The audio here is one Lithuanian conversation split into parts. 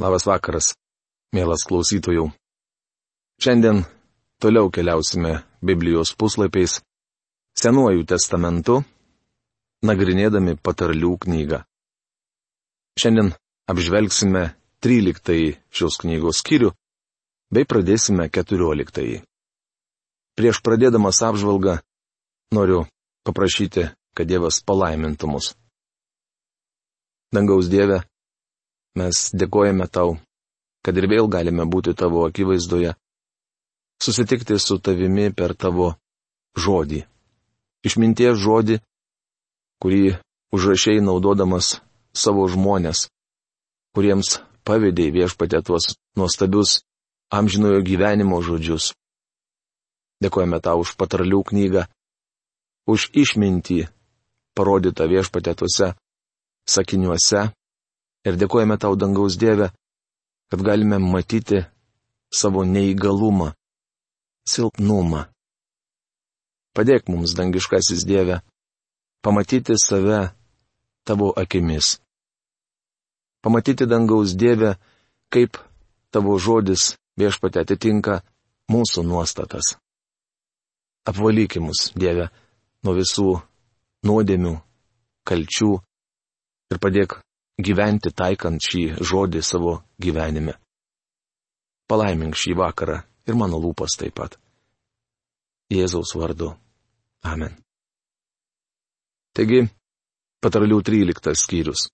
Labas vakaras, mielas klausytojų. Šiandien toliau keliausime Biblijos puslapiais Senuoju testamentu, nagrinėdami patarlių knygą. Šiandien apžvelgsime 13 šios knygos skyrių, bei pradėsime 14. Prieš pradėdamas apžvalgą noriu paprašyti, kad Dievas palaimintų mus. Dangaus Dieve, Mes dėkojame tau, kad ir vėl galime būti tavo akivaizdoje, susitikti su tavimi per tavo žodį. Išminties žodį, kurį užrašiai naudodamas savo žmonės, kuriems pavydėjai viešpatė tuos nuostabius amžinojo gyvenimo žodžius. Dėkojame tau už patarlių knygą, už išmintį parodytą viešpatė tuose sakiniuose, Ir dėkojame tau, dangaus Dieve, kad galime matyti savo neįgalumą, silpnumą. Padėk mums, dangiškasis Dieve, pamatyti save tavo akimis. Pamatyti dangaus Dieve, kaip tavo žodis viešpate atitinka mūsų nuostatas. Apvalykimus, Dieve, nuo visų nuodėmių, kalčių ir padėk gyventi taikant šį žodį savo gyvenime. Palaimink šį vakarą ir mano lūpas taip pat. Jėzaus vardu. Amen. Taigi, patarlių 13 skyrius.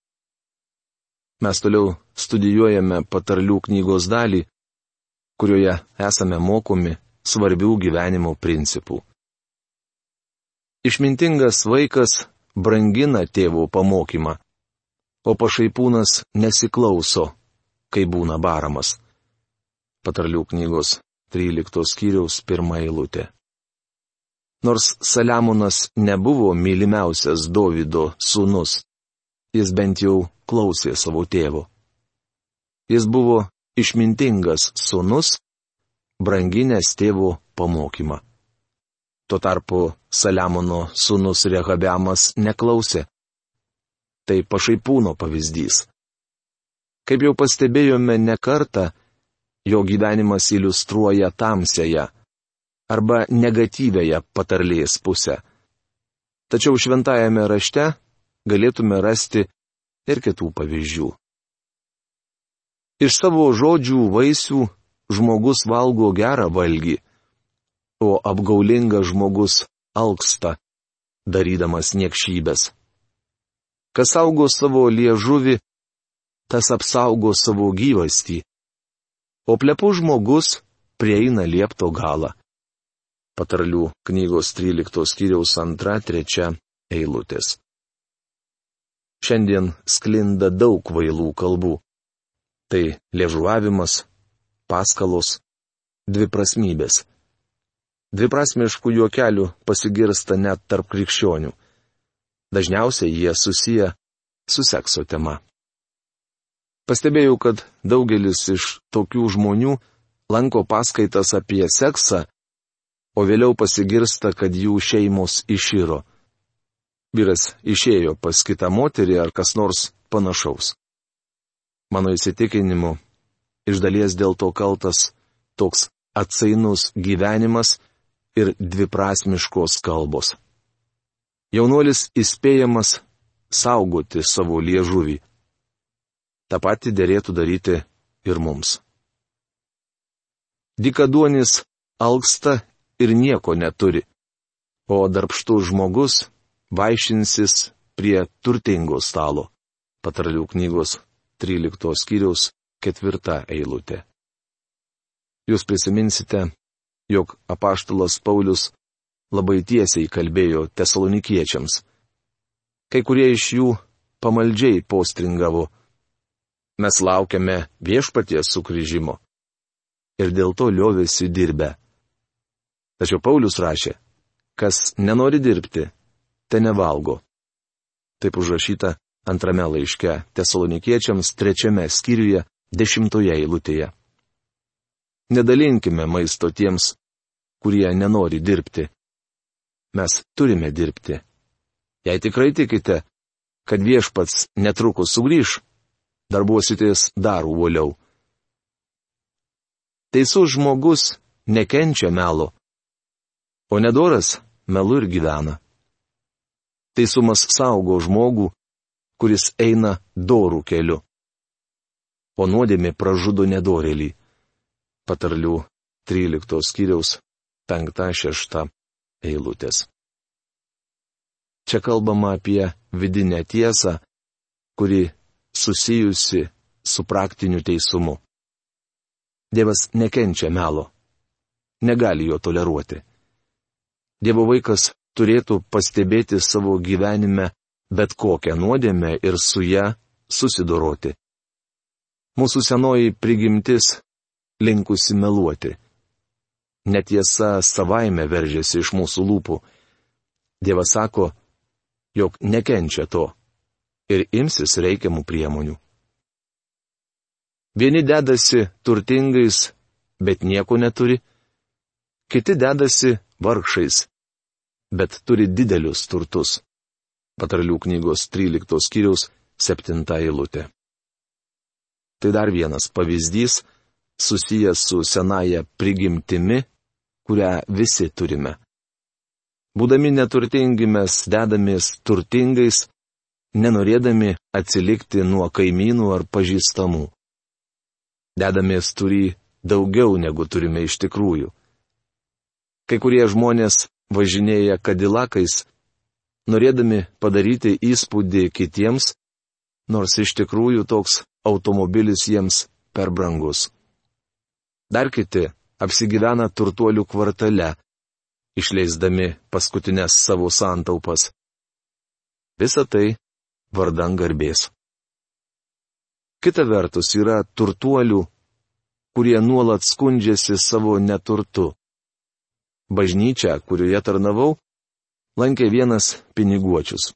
Mes toliau studijuojame patarlių knygos dalį, kurioje esame mokomi svarbių gyvenimo principų. Išmintingas vaikas brangina tėvo pamokymą, o pašaipūnas nesiklauso, kai būna baramas. Patarlių knygos 13 skyriaus pirmą eilutę. Nors Saliamonas nebuvo mylimiausias Davido sūnus, jis bent jau klausė savo tėvo. Jis buvo išmintingas sūnus, branginės tėvo pamokymą. Tuo tarpu Saliamono sūnus Rehabiamas neklausė tai pašaipūno pavyzdys. Kaip jau pastebėjome ne kartą, jo gyvenimas iliustruoja tamsėje arba negatyvėje patarlės pusę. Tačiau šventajame rašte galėtume rasti ir kitų pavyzdžių. Iš savo žodžių vaisių žmogus valgo gerą valgį, o apgaulingas žmogus alksta, darydamas niekšybės. Kas saugo savo liežuvį, tas apsaugo savo gyvastį. O plepų žmogus prieina liepto galą. Patarlių knygos 13 skyriaus 2-3 eilutės. Šiandien sklinda daug vailų kalbų. Tai liežuvavimas, paskalos, dviprasmybės. Dviprasmiškų juokelių pasigirsta net tarp krikščionių. Dažniausiai jie susiję su sekso tema. Pastebėjau, kad daugelis iš tokių žmonių lanko paskaitas apie seksą, o vėliau pasigirsta, kad jų šeimos išyro. Vyras išėjo pas kitą moterį ar kas nors panašaus. Mano įsitikinimu, iš dalies dėl to kaltas toks atsainus gyvenimas ir dviprasmiškos kalbos. Jaunuolis įspėjamas saugoti savo liežuvį. Ta pati dėrėtų daryti ir mums. Dikaduonis alksta ir nieko neturi, o darbštus žmogus vaišinsis prie turtingo stalo. Patarlių knygos 13 skyriaus 4 eilutė. Jūs prisiminsite, jog apaštalas Paulius labai tiesiai kalbėjo tesalonikiečiams. Kai kurie iš jų pamaldžiai postringavo. Mes laukiame viešpaties sukryžimo. Ir dėl to liovėsi dirbę. Tačiau Paulius rašė, kas nenori dirbti, te nevalgo. Taip užrašyta antrame laiške tesalonikiečiams trečiame skyriuje dešimtoje eilutėje. Nedalinkime maisto tiems, kurie nenori dirbti mes turime dirbti. Jei tikrai tikite, kad viešpats netrukus sugrįž, darbuositės dar uoliau. Teisus žmogus nekenčia melo, o nedoras melu ir gyvena. Teisumas saugo žmogų, kuris eina dorų keliu. O nuodėmė pražudo nedorėlį. Patarlių 13 skyriaus 5-6 eilutės. Čia kalbama apie vidinę tiesą, kuri susijusi su praktiniu teisumu. Dievas nekenčia melo. Negali jo toleruoti. Dievo vaikas turėtų pastebėti savo gyvenime bet kokią nuodėmę ir su ją susidoroti. Mūsų senoji prigimtis linkusi meluoti. Netiesa savaime veržiasi iš mūsų lūpų. Dievas sako, jog nekenčia to ir imsis reikiamų priemonių. Vieni dedasi turtingais, bet nieko neturi, kiti dedasi vargšais, bet turi didelius turtus. Patarlių knygos 13 skyriaus 7 eilutė. Tai dar vienas pavyzdys susijęs su senaja prigimtimi, kurią visi turime. Būdami neturtingi mes dedamės turtingais, nenorėdami atsilikti nuo kaimynų ar pažįstamų. Dedamės turi daugiau negu turime iš tikrųjų. Kai kurie žmonės važinėja kadilakais, norėdami padaryti įspūdį kitiems, nors iš tikrųjų toks automobilis jiems per brangus. Dar kiti apsigyvena turtuolių kvartale, išleisdami paskutinės savo santaupas. Visa tai vardan garbės. Kita vertus yra turtuolių, kurie nuolat skundžiasi savo neturtu. Bažnyčia, kurioje tarnavau, lankė vienas piniguočius.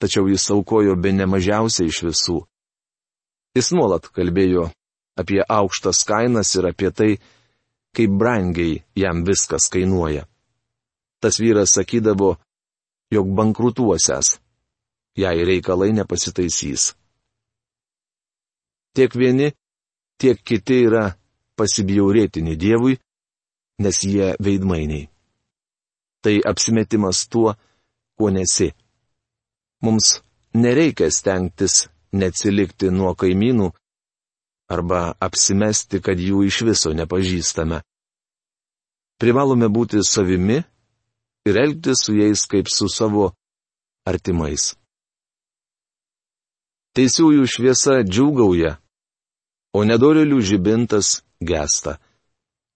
Tačiau jis aukojo be nemažiausiai iš visų. Jis nuolat kalbėjo apie aukštas kainas ir apie tai, kaip brangiai jam viskas kainuoja. Tas vyras sakydavo, jog bankrutuosias, jei reikalai nepasitaisys. Tiek vieni, tiek kiti yra pasibjaurėtini Dievui, nes jie veidmainiai. Tai apsimetimas tuo, kuo nesi. Mums nereikia stengtis neatsilikti nuo kaimynų, arba apsimesti, kad jų iš viso nepažįstame. Privalome būti savimi ir elgtis su jais kaip su savo artimais. Teisiųjų šviesa džiūgauja, o nedorelių žibintas gesta.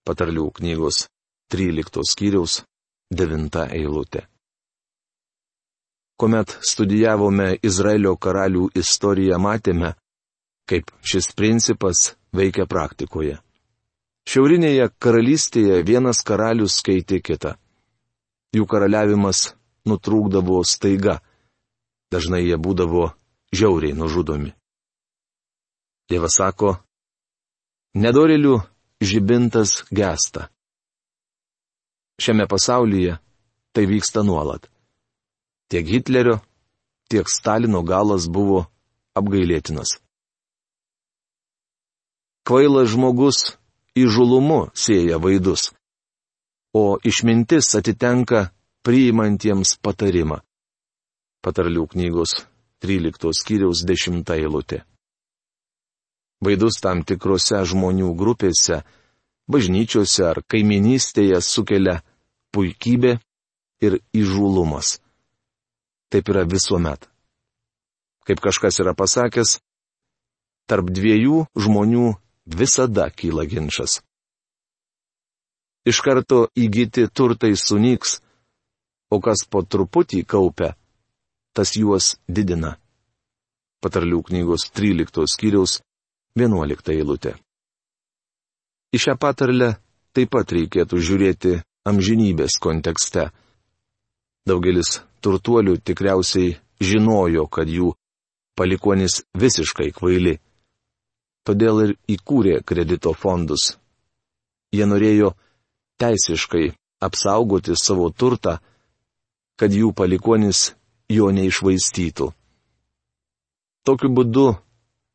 Patarlių knygos 13 skyriaus 9 eilutė. Komet studijavome Izraelio karalių istoriją, matėme, kaip šis principas veikia praktikoje. Šiaurinėje karalystėje vienas karalius skaitė kitą. Jų karaliavimas nutrūkdavo staiga. Dažnai jie būdavo žiauriai nužudomi. Dievas sako, nedorilių žibintas gesta. Šiame pasaulyje tai vyksta nuolat. Tiek Hitlerio, tiek Stalino galas buvo apgailėtinas. Kvailas žmogus įžulumu sėja vaidus, o išmintis atitenka priimantiems patarimą. Patarlių knygos 13 skyriaus 10 eilutė. Vaidus tam tikrose žmonių grupėse, bažnyčiose ar kaiminystėje sukelia puikybė ir įžulumas. Taip yra visuomet. Kaip kažkas yra pasakęs, tarp dviejų žmonių visada kyla ginčas. Iš karto įgyti turtai sunyks, o kas po truputį kaupia, tas juos didina. Patarlių knygos 13 skyriaus 11 eilutė. Į šią patarlę taip pat reikėtų žiūrėti amžinybės kontekste. Daugelis turtuolių tikriausiai žinojo, kad jų palikonis visiškai kvaili todėl ir įkūrė kredito fondus. Jie norėjo teisiškai apsaugoti savo turtą, kad jų palikonis jo neišvaistytų. Tokiu būdu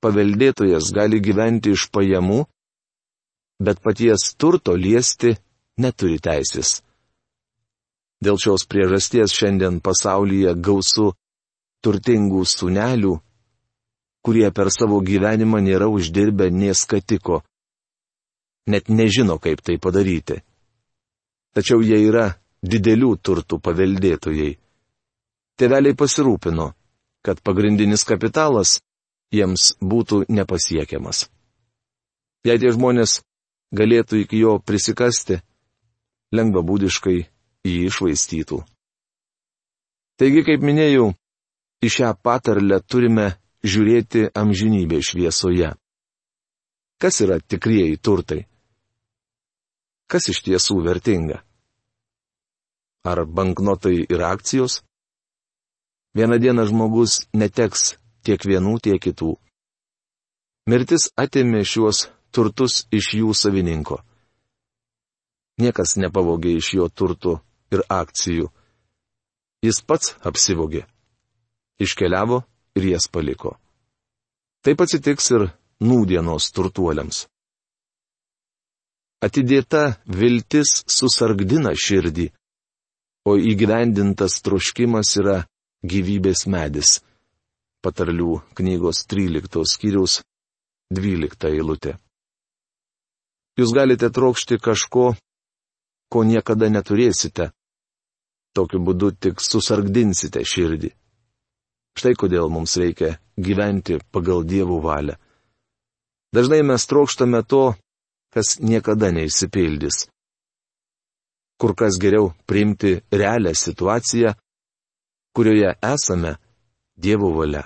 paveldėtojas gali gyventi iš pajamų, bet paties turto liesti neturi teisės. Dėl šios priežasties šiandien pasaulyje gausu turtingų sunelių, kurie per savo gyvenimą nėra uždirbę nieskatiko. Net nežino, kaip tai padaryti. Tačiau jie yra didelių turtų paveldėtojai. Teveliai pasirūpino, kad pagrindinis kapitalas jiems būtų nepasiekiamas. Jei tie žmonės galėtų iki jo prisikasti, lengvabūdiškai jį išvaistytų. Taigi, kaip minėjau, į šią patarlę turime žiūrėti amžinybė šviesoje. Kas yra tikrieji turtai? Kas iš tiesų vertinga? Ar banknotai ir akcijos? Vieną dieną žmogus neteks tiek vienų, tiek kitų. Mirtis atėmė šiuos turtus iš jų savininko. Niekas nepavogė iš jo turtų ir akcijų. Jis pats apsivogė. Iškeliavo ir jas paliko. Taip atsitiks ir nūdienos turtuoliams. Atidėta viltis susargdina širdį, o įgyvendintas troškimas yra gyvybės medis. Patarlių knygos 13 skyriaus 12 eilutė. Jūs galite trokšti kažko, ko niekada neturėsite. Tokiu būdu tik susargdinsite širdį. Štai kodėl mums reikia gyventi pagal dievų valią. Dažnai mes trokštame to, kas niekada neįsipildys. Kur kas geriau priimti realią situaciją, kurioje esame Dievo valia.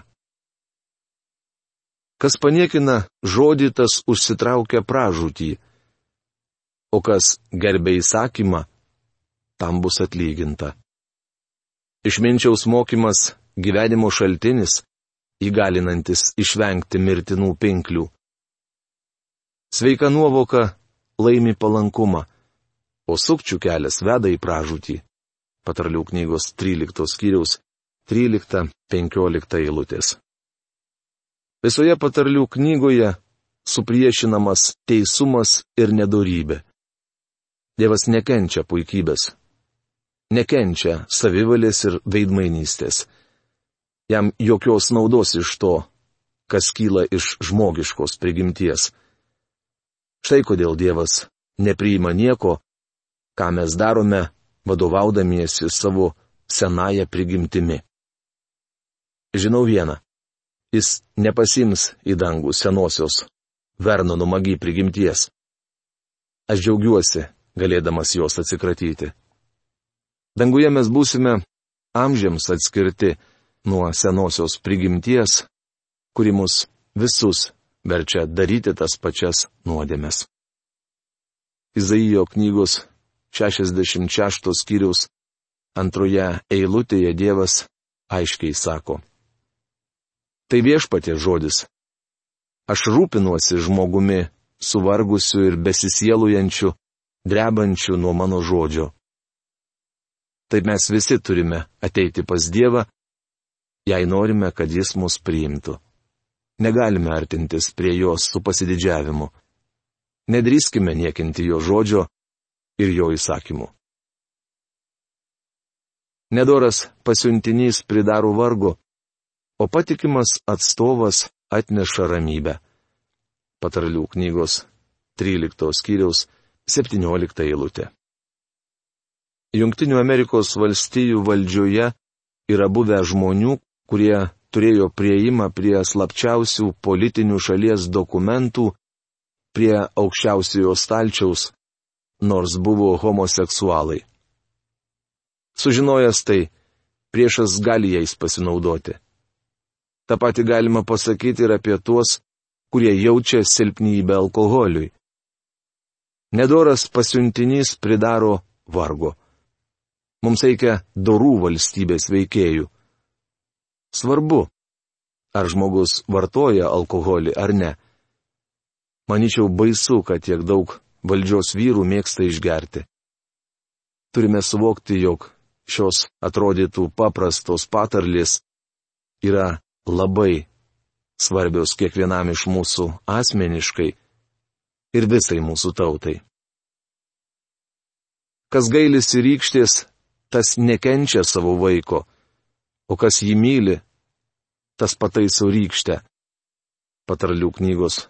Kas paniekina žodį, tas užsitraukia pražūtį, o kas gerbė įsakymą, tam bus atlyginta. Išminčiaus mokymas gyvenimo šaltinis, įgalinantis išvengti mirtinų pinklių. Sveika nuovoka laimi palankumą, o sukčių kelias veda į pražūtį. Patarlių knygos 13 skyriaus 13-15 eilutės. Visoje patarlių knygoje supriešinamas teisumas ir nedorybė. Dievas nekenčia puikybės. Nekenčia savivalės ir veidmainystės jam jokios naudos iš to, kas kyla iš žmogiškos prigimties. Štai kodėl Dievas nepriima nieko, ką mes darome, vadovaudamiesi savo senąją prigimtimi. Žinau vieną. Jis nepasims į dangų senosios Vernono magi prigimties. Aš džiaugiuosi, galėdamas jos atsikratyti. Danguje mes būsime amžiams atskirti nuo senosios prigimties, kuri mus visus verčia daryti tas pačias nuodėmes. Izaijo knygos 66 skyrius antroje eilutėje Dievas aiškiai sako. Tai viešpatė žodis. Aš rūpinuosi žmogumi, suvargusiu ir besisielujančiu, drebančiu nuo mano žodžio. Taip mes visi turime ateiti pas Dievą jei norime, kad jis mus priimtų. Negalime artintis prie jos su pasididžiavimu. Nedrįskime niekinti jo žodžio ir jo įsakymų. Nedoras pasiuntinys pridaro vargo, o patikimas atstovas atneša ramybę. Patarlių knygos 13 skyriaus 17 eilutė. Junktinių Amerikos valstijų valdžioje yra buvę žmonių, kurie turėjo prieimą prie slapčiausių politinių šalies dokumentų, prie aukščiausiojo stalčiaus, nors buvo homoseksualai. Sužinojęs tai, priešas gali jais pasinaudoti. Ta pati galima pasakyti ir apie tuos, kurie jaučia silpnybę alkoholiui. Nedoras pasiuntinys pridaro vargo. Mums reikia dorų valstybės veikėjų. Svarbu, ar žmogus vartoja alkoholį ar ne. Maničiau baisu, kad tiek daug valdžios vyrų mėgsta išgerti. Turime suvokti, jog šios atrodytų paprastos patarlės yra labai svarbios kiekvienam iš mūsų asmeniškai ir visai mūsų tautai. Kas gailisi rykštės, tas nekenčia savo vaiko, o kas jį myli, tas pataiso rykštę. Patarlių knygos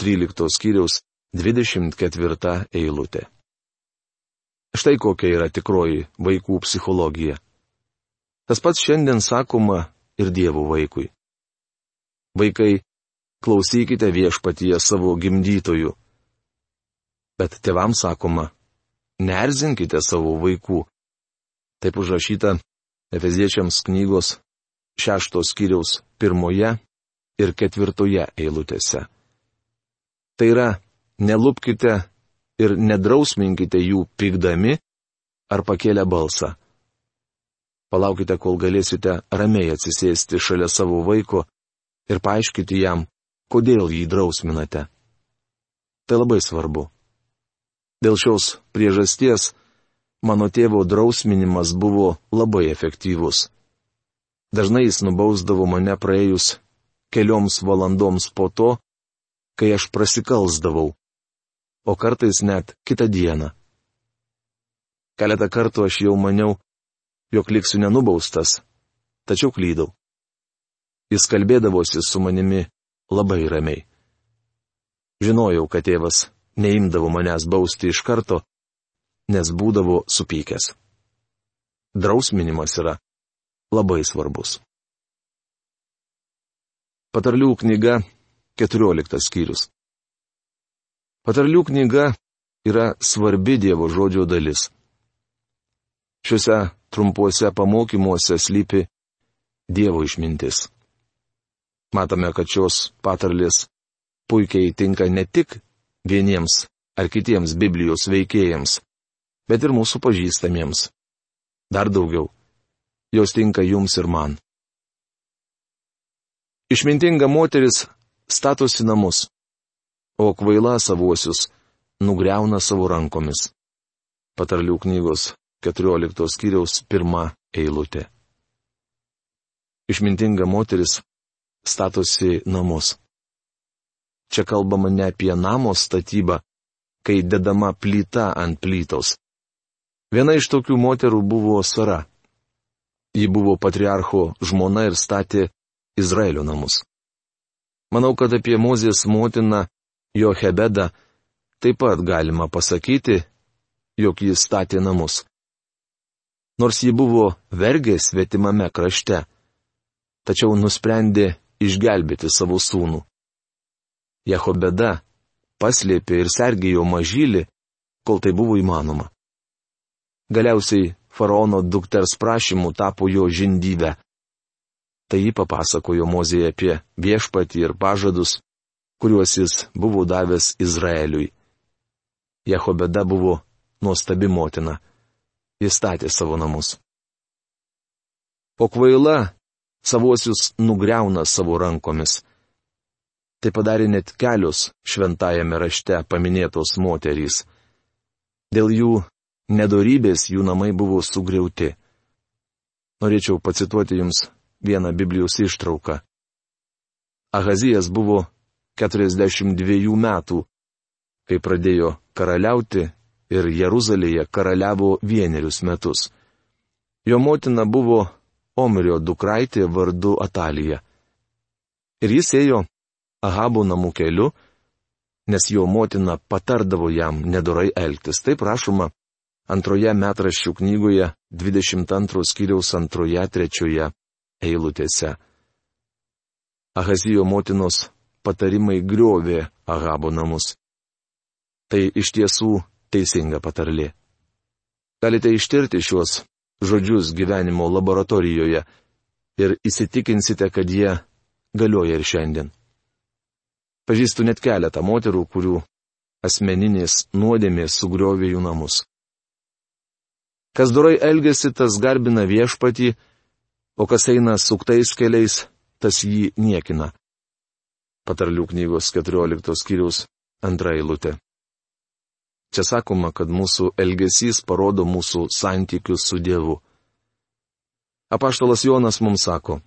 13 skyriaus 24 eilutė. Štai kokia yra tikroji vaikų psichologija. Tas pats šiandien sakoma ir dievų vaikui. Vaikai, klausykite viešpatyje savo gimdytojų. Bet tėvams sakoma, nerzinkite savo vaikų. Taip užrašyta Efeziečiams knygos šeštos skyriaus pirmoje ir ketvirtoje eilutėse. Tai yra, nelupkite ir nedrausminkite jų pykdami ar pakėlę balsą. Palaukite, kol galėsite ramiai atsisėsti šalia savo vaiko ir paaiškiti jam, kodėl jį drausminate. Tai labai svarbu. Dėl šios priežasties mano tėvo drausminimas buvo labai efektyvus. Dažnai jis nubausdavo mane praėjus kelioms valandoms po to, kai aš prasikalsdavau, o kartais net kitą dieną. Keletą kartų aš jau maniau, jog liksiu nenubaustas, tačiau klydau. Jis kalbėdavosi su manimi labai ramiai. Žinojau, kad tėvas neimdavo manęs bausti iš karto, nes būdavo supykęs. Drausminimas yra labai svarbus. Patarlių knyga 14 skyrius. Patarlių knyga yra svarbi Dievo žodžio dalis. Šiuose trumpuose pamokymuose slypi Dievo išmintis. Matome, kad šios patarlės puikiai tinka ne tik vieniems ar kitiems Biblijos veikėjams, bet ir mūsų pažįstamiems. Dar daugiau jos tinka jums ir man. Išmintinga moteris statosi namus, o kvaila savuosius nugriauna savo rankomis. Patarlių knygos 14 skyriaus pirmą eilutę. Išmintinga moteris statosi namus. Čia kalbama ne apie namo statybą, kai dedama plyta ant plytos. Viena iš tokių moterų buvo Sara. Ji buvo patriarcho žmona ir statė Izraelio namus. Manau, kad apie Mozės motiną Jochebedą taip pat galima pasakyti, jog jis statė namus. Nors ji buvo vergė svetimame krašte, tačiau nusprendė išgelbėti savo sūnų. Jehobeda paslėpė ir sergėjo mažylį, kol tai buvo įmanoma. Galiausiai faraono dukters prašymų tapo jo žindyve. Tai jį papasakojo Mozėje apie viešpatį ir pažadus, kuriuos jis buvo davęs Izraeliui. Jehobeda buvo nuostabi motina. Jis statė savo namus. O kvaila savuosius nugriauna savo rankomis. Tai padarė net kelios šventajame rašte paminėtos moterys. Dėl jų nedorybės jų namai buvo sugriauti. Norėčiau pacituoti jums vieną Biblijos ištrauką. Ahazijas buvo 42 metų, kai pradėjo karaliauti ir Jeruzalėje karaliavo vienerius metus. Jo motina buvo Omerio dukraitė vardu Atalija. Ir jis ėjo Ahabo namų keliu, nes jo motina patardavo jam nedorai elgtis. Taip rašoma antroje metraščių knygoje 22 skyriaus antroje trečioje eilutėse. Ahazijo motinos patarimai griovė Ahabo namus. Tai iš tiesų teisinga patarlė. Galite ištirti šiuos žodžius gyvenimo laboratorijoje ir įsitikinsite, kad jie galioja ir šiandien. Pažįstu net keletą moterų, kurių asmeninės nuodėmės sugriovė jų namus. Kas dorai elgesi, tas garbina viešpatį, o kas eina suktais keliais, tas jį niekina. Patarlių knygos 14 skyriaus antra eilutė. Čia sakoma, kad mūsų elgesys parodo mūsų santykius su Dievu. Apaštalas Jonas mums sako,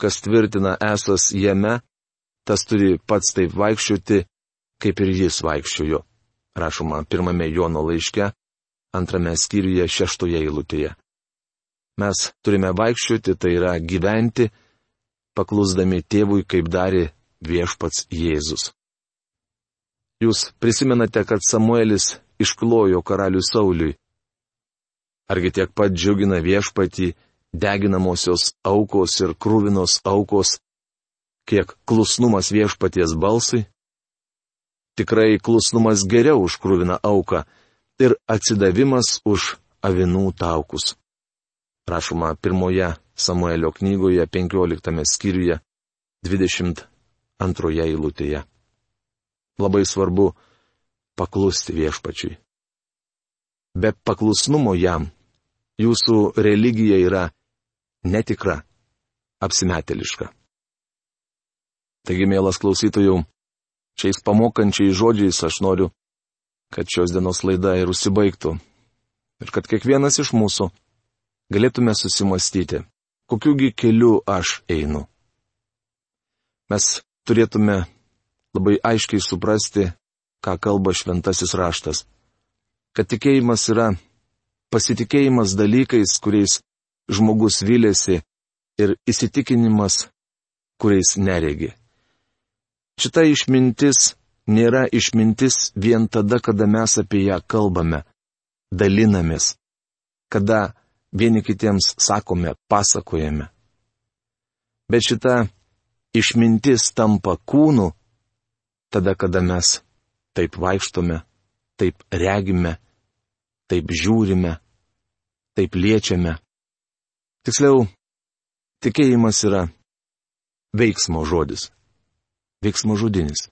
kas tvirtina esas jame, tas turi pats taip vaikščioti, kaip ir jis vaikščiojo. Rašoma pirmame Jono laiške, antrame skyriuje šeštoje eilutėje. Mes turime vaikščioti, tai yra gyventi, paklusdami tėvui, kaip darė viešpats Jėzus. Jūs prisimenate, kad Samuelis išklojo karalių Sauliui. Argi tiek pat džiugina viešpatį deginamosios aukos ir krūvinos aukos, kiek klusnumas viešpaties balsui? Tikrai klusnumas geriau už krūviną auką ir atsidavimas už avinų taukus. Rašoma pirmoje Samuelio knygoje 15 skyriuje 22 eilutėje. Labai svarbu paklusti viešpačiui. Be paklusnumo jam jūsų religija yra netikra, apsimeteliška. Taigi, mielas klausytojų, šiais pamokančiais žodžiais aš noriu, kad šios dienos laida ir užsibaigtų. Ir kad kiekvienas iš mūsų galėtume susimastyti, kokiugi keliu aš einu. Mes turėtume labai aiškiai suprasti, ką kalba šventasis raštas. Kad tikėjimas yra pasitikėjimas dalykais, kuriais žmogus vilėsi ir įsitikinimas, kuriais neregi. Šita išmintis nėra išmintis vien tada, kada mes apie ją kalbame, dalinamės, kada vieni kitiems sakome, pasakojame. Bet šita išmintis tampa kūnu, tada, kada mes taip vaikštome, taip regime, taip žiūrime, taip liečiame. Tiksliau, tikėjimas yra veiksmo žodis. Veiksmo žodinis.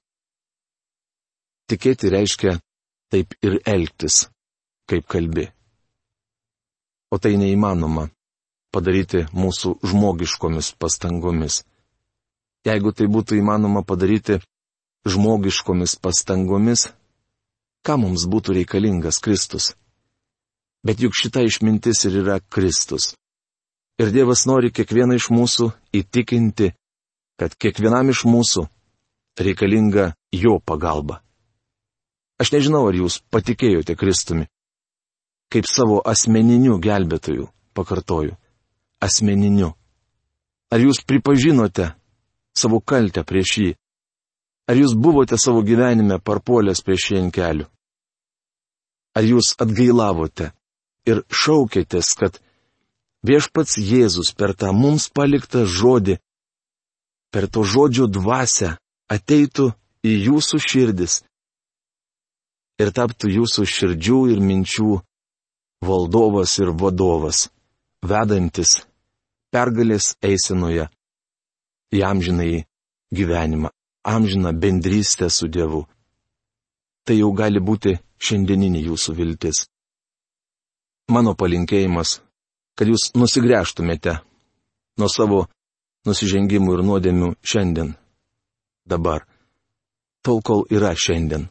Tikėti reiškia taip ir elgtis, kaip kalbi. O tai neįmanoma padaryti mūsų žmogiškomis pastangomis. Jeigu tai būtų įmanoma padaryti žmogiškomis pastangomis, kam mums būtų reikalingas Kristus? Bet juk šita išmintis ir yra Kristus. Ir Dievas nori kiekvieną iš mūsų įtikinti, kad kiekvienam iš mūsų reikalinga Jo pagalba. Aš nežinau, ar jūs patikėjote Kristumi. Kaip savo asmeniniu gelbėtoju, pakartoju. Asmeniniu. Ar jūs pripažinote savo kaltę prieš jį? Ar jūs buvote savo gyvenime parpuolęs prieš jį ant kelių? Ar jūs atgailavote ir šaukėtės, kad viešpats Jėzus per tą mums paliktą žodį, per to žodžio dvasę ateitų į jūsų širdis ir taptų jūsų širdžių ir minčių valdovas ir vadovas, vedantis pergalės eisenoje į amžinai gyvenimą, amžiną bendrystę su Dievu. Tai jau gali būti šiandieninė jūsų viltis. Mano palinkėjimas, kad jūs nusigręžtumėte nuo savo nusižengimų ir nuodėmių šiandien. Dabar. Tol, kol yra šiandien.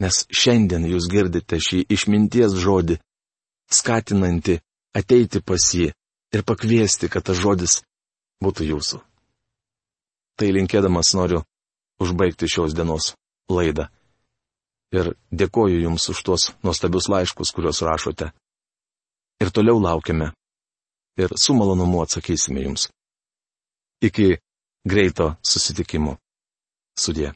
Nes šiandien jūs girdite šį išminties žodį, skatinantį ateiti pas jį ir pakviesti, kad tas žodis būtų jūsų. Tai linkėdamas noriu užbaigti šios dienos laidą. Ir dėkoju Jums už tuos nuostabius laiškus, kuriuos rašote ir toliau laukiame. Ir su malonumu atsakysime jums. Iki greito susitikimo. Sudė.